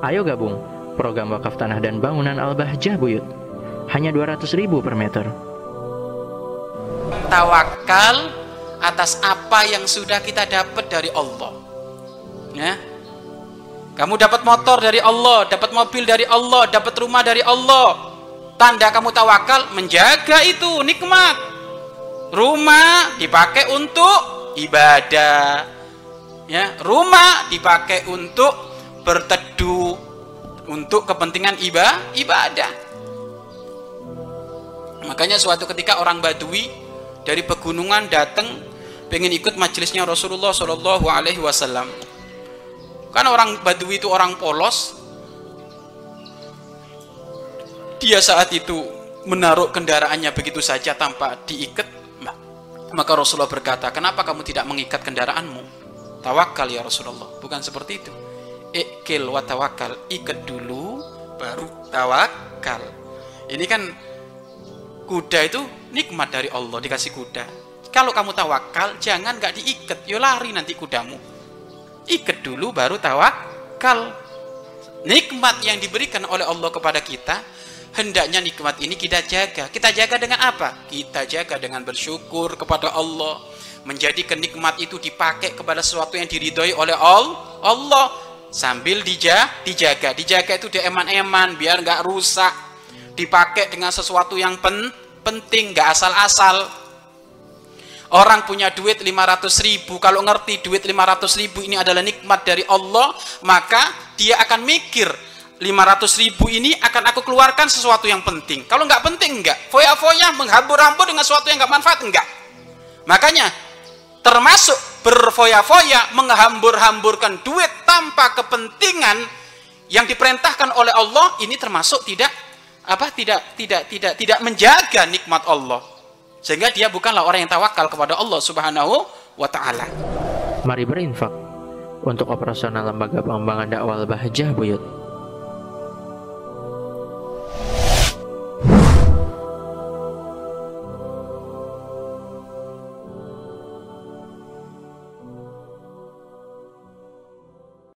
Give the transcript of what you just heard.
Ayo gabung program wakaf tanah dan bangunan Al-Bahjah Buyut. Hanya 200 ribu per meter. Tawakal atas apa yang sudah kita dapat dari Allah. Ya. Kamu dapat motor dari Allah, dapat mobil dari Allah, dapat rumah dari Allah. Tanda kamu tawakal menjaga itu nikmat. Rumah dipakai untuk ibadah. Ya, rumah dipakai untuk berteduh untuk kepentingan ibadah, ibadah. Makanya suatu ketika orang Badui dari pegunungan datang pengen ikut majelisnya Rasulullah Shallallahu Alaihi Wasallam. Kan orang Badui itu orang polos. Dia saat itu menaruh kendaraannya begitu saja tanpa diikat. Maka Rasulullah berkata, kenapa kamu tidak mengikat kendaraanmu? Tawakal ya Rasulullah. Bukan seperti itu. Ikil wa tawakal. Ikat dulu, baru tawakal. Ini kan kuda itu nikmat dari Allah dikasih kuda. Kalau kamu tawakal, jangan nggak diikat, yo lari nanti kudamu. Ikat dulu baru tawakal. Nikmat yang diberikan oleh Allah kepada kita, hendaknya nikmat ini kita jaga. Kita jaga dengan apa? Kita jaga dengan bersyukur kepada Allah. Menjadi kenikmat itu dipakai kepada sesuatu yang diridhoi oleh Allah. Sambil dija, dijaga. Dijaga itu dia eman-eman biar nggak rusak. Dipakai dengan sesuatu yang pen, penting, nggak asal-asal. Orang punya duit 500 ribu, kalau ngerti duit 500 ribu ini adalah nikmat dari Allah, maka dia akan mikir 500 ribu ini akan aku keluarkan sesuatu yang penting. Kalau nggak penting nggak, foya-foya menghambur-hambur dengan sesuatu yang nggak manfaat enggak. Makanya termasuk berfoya-foya menghambur-hamburkan duit tanpa kepentingan yang diperintahkan oleh Allah ini termasuk tidak apa tidak tidak tidak tidak menjaga nikmat Allah sehingga dia bukanlah orang yang tawakal kepada Allah Subhanahu wa taala. Mari berinfak untuk operasional lembaga pengembangan dakwah Bahjah Buyut.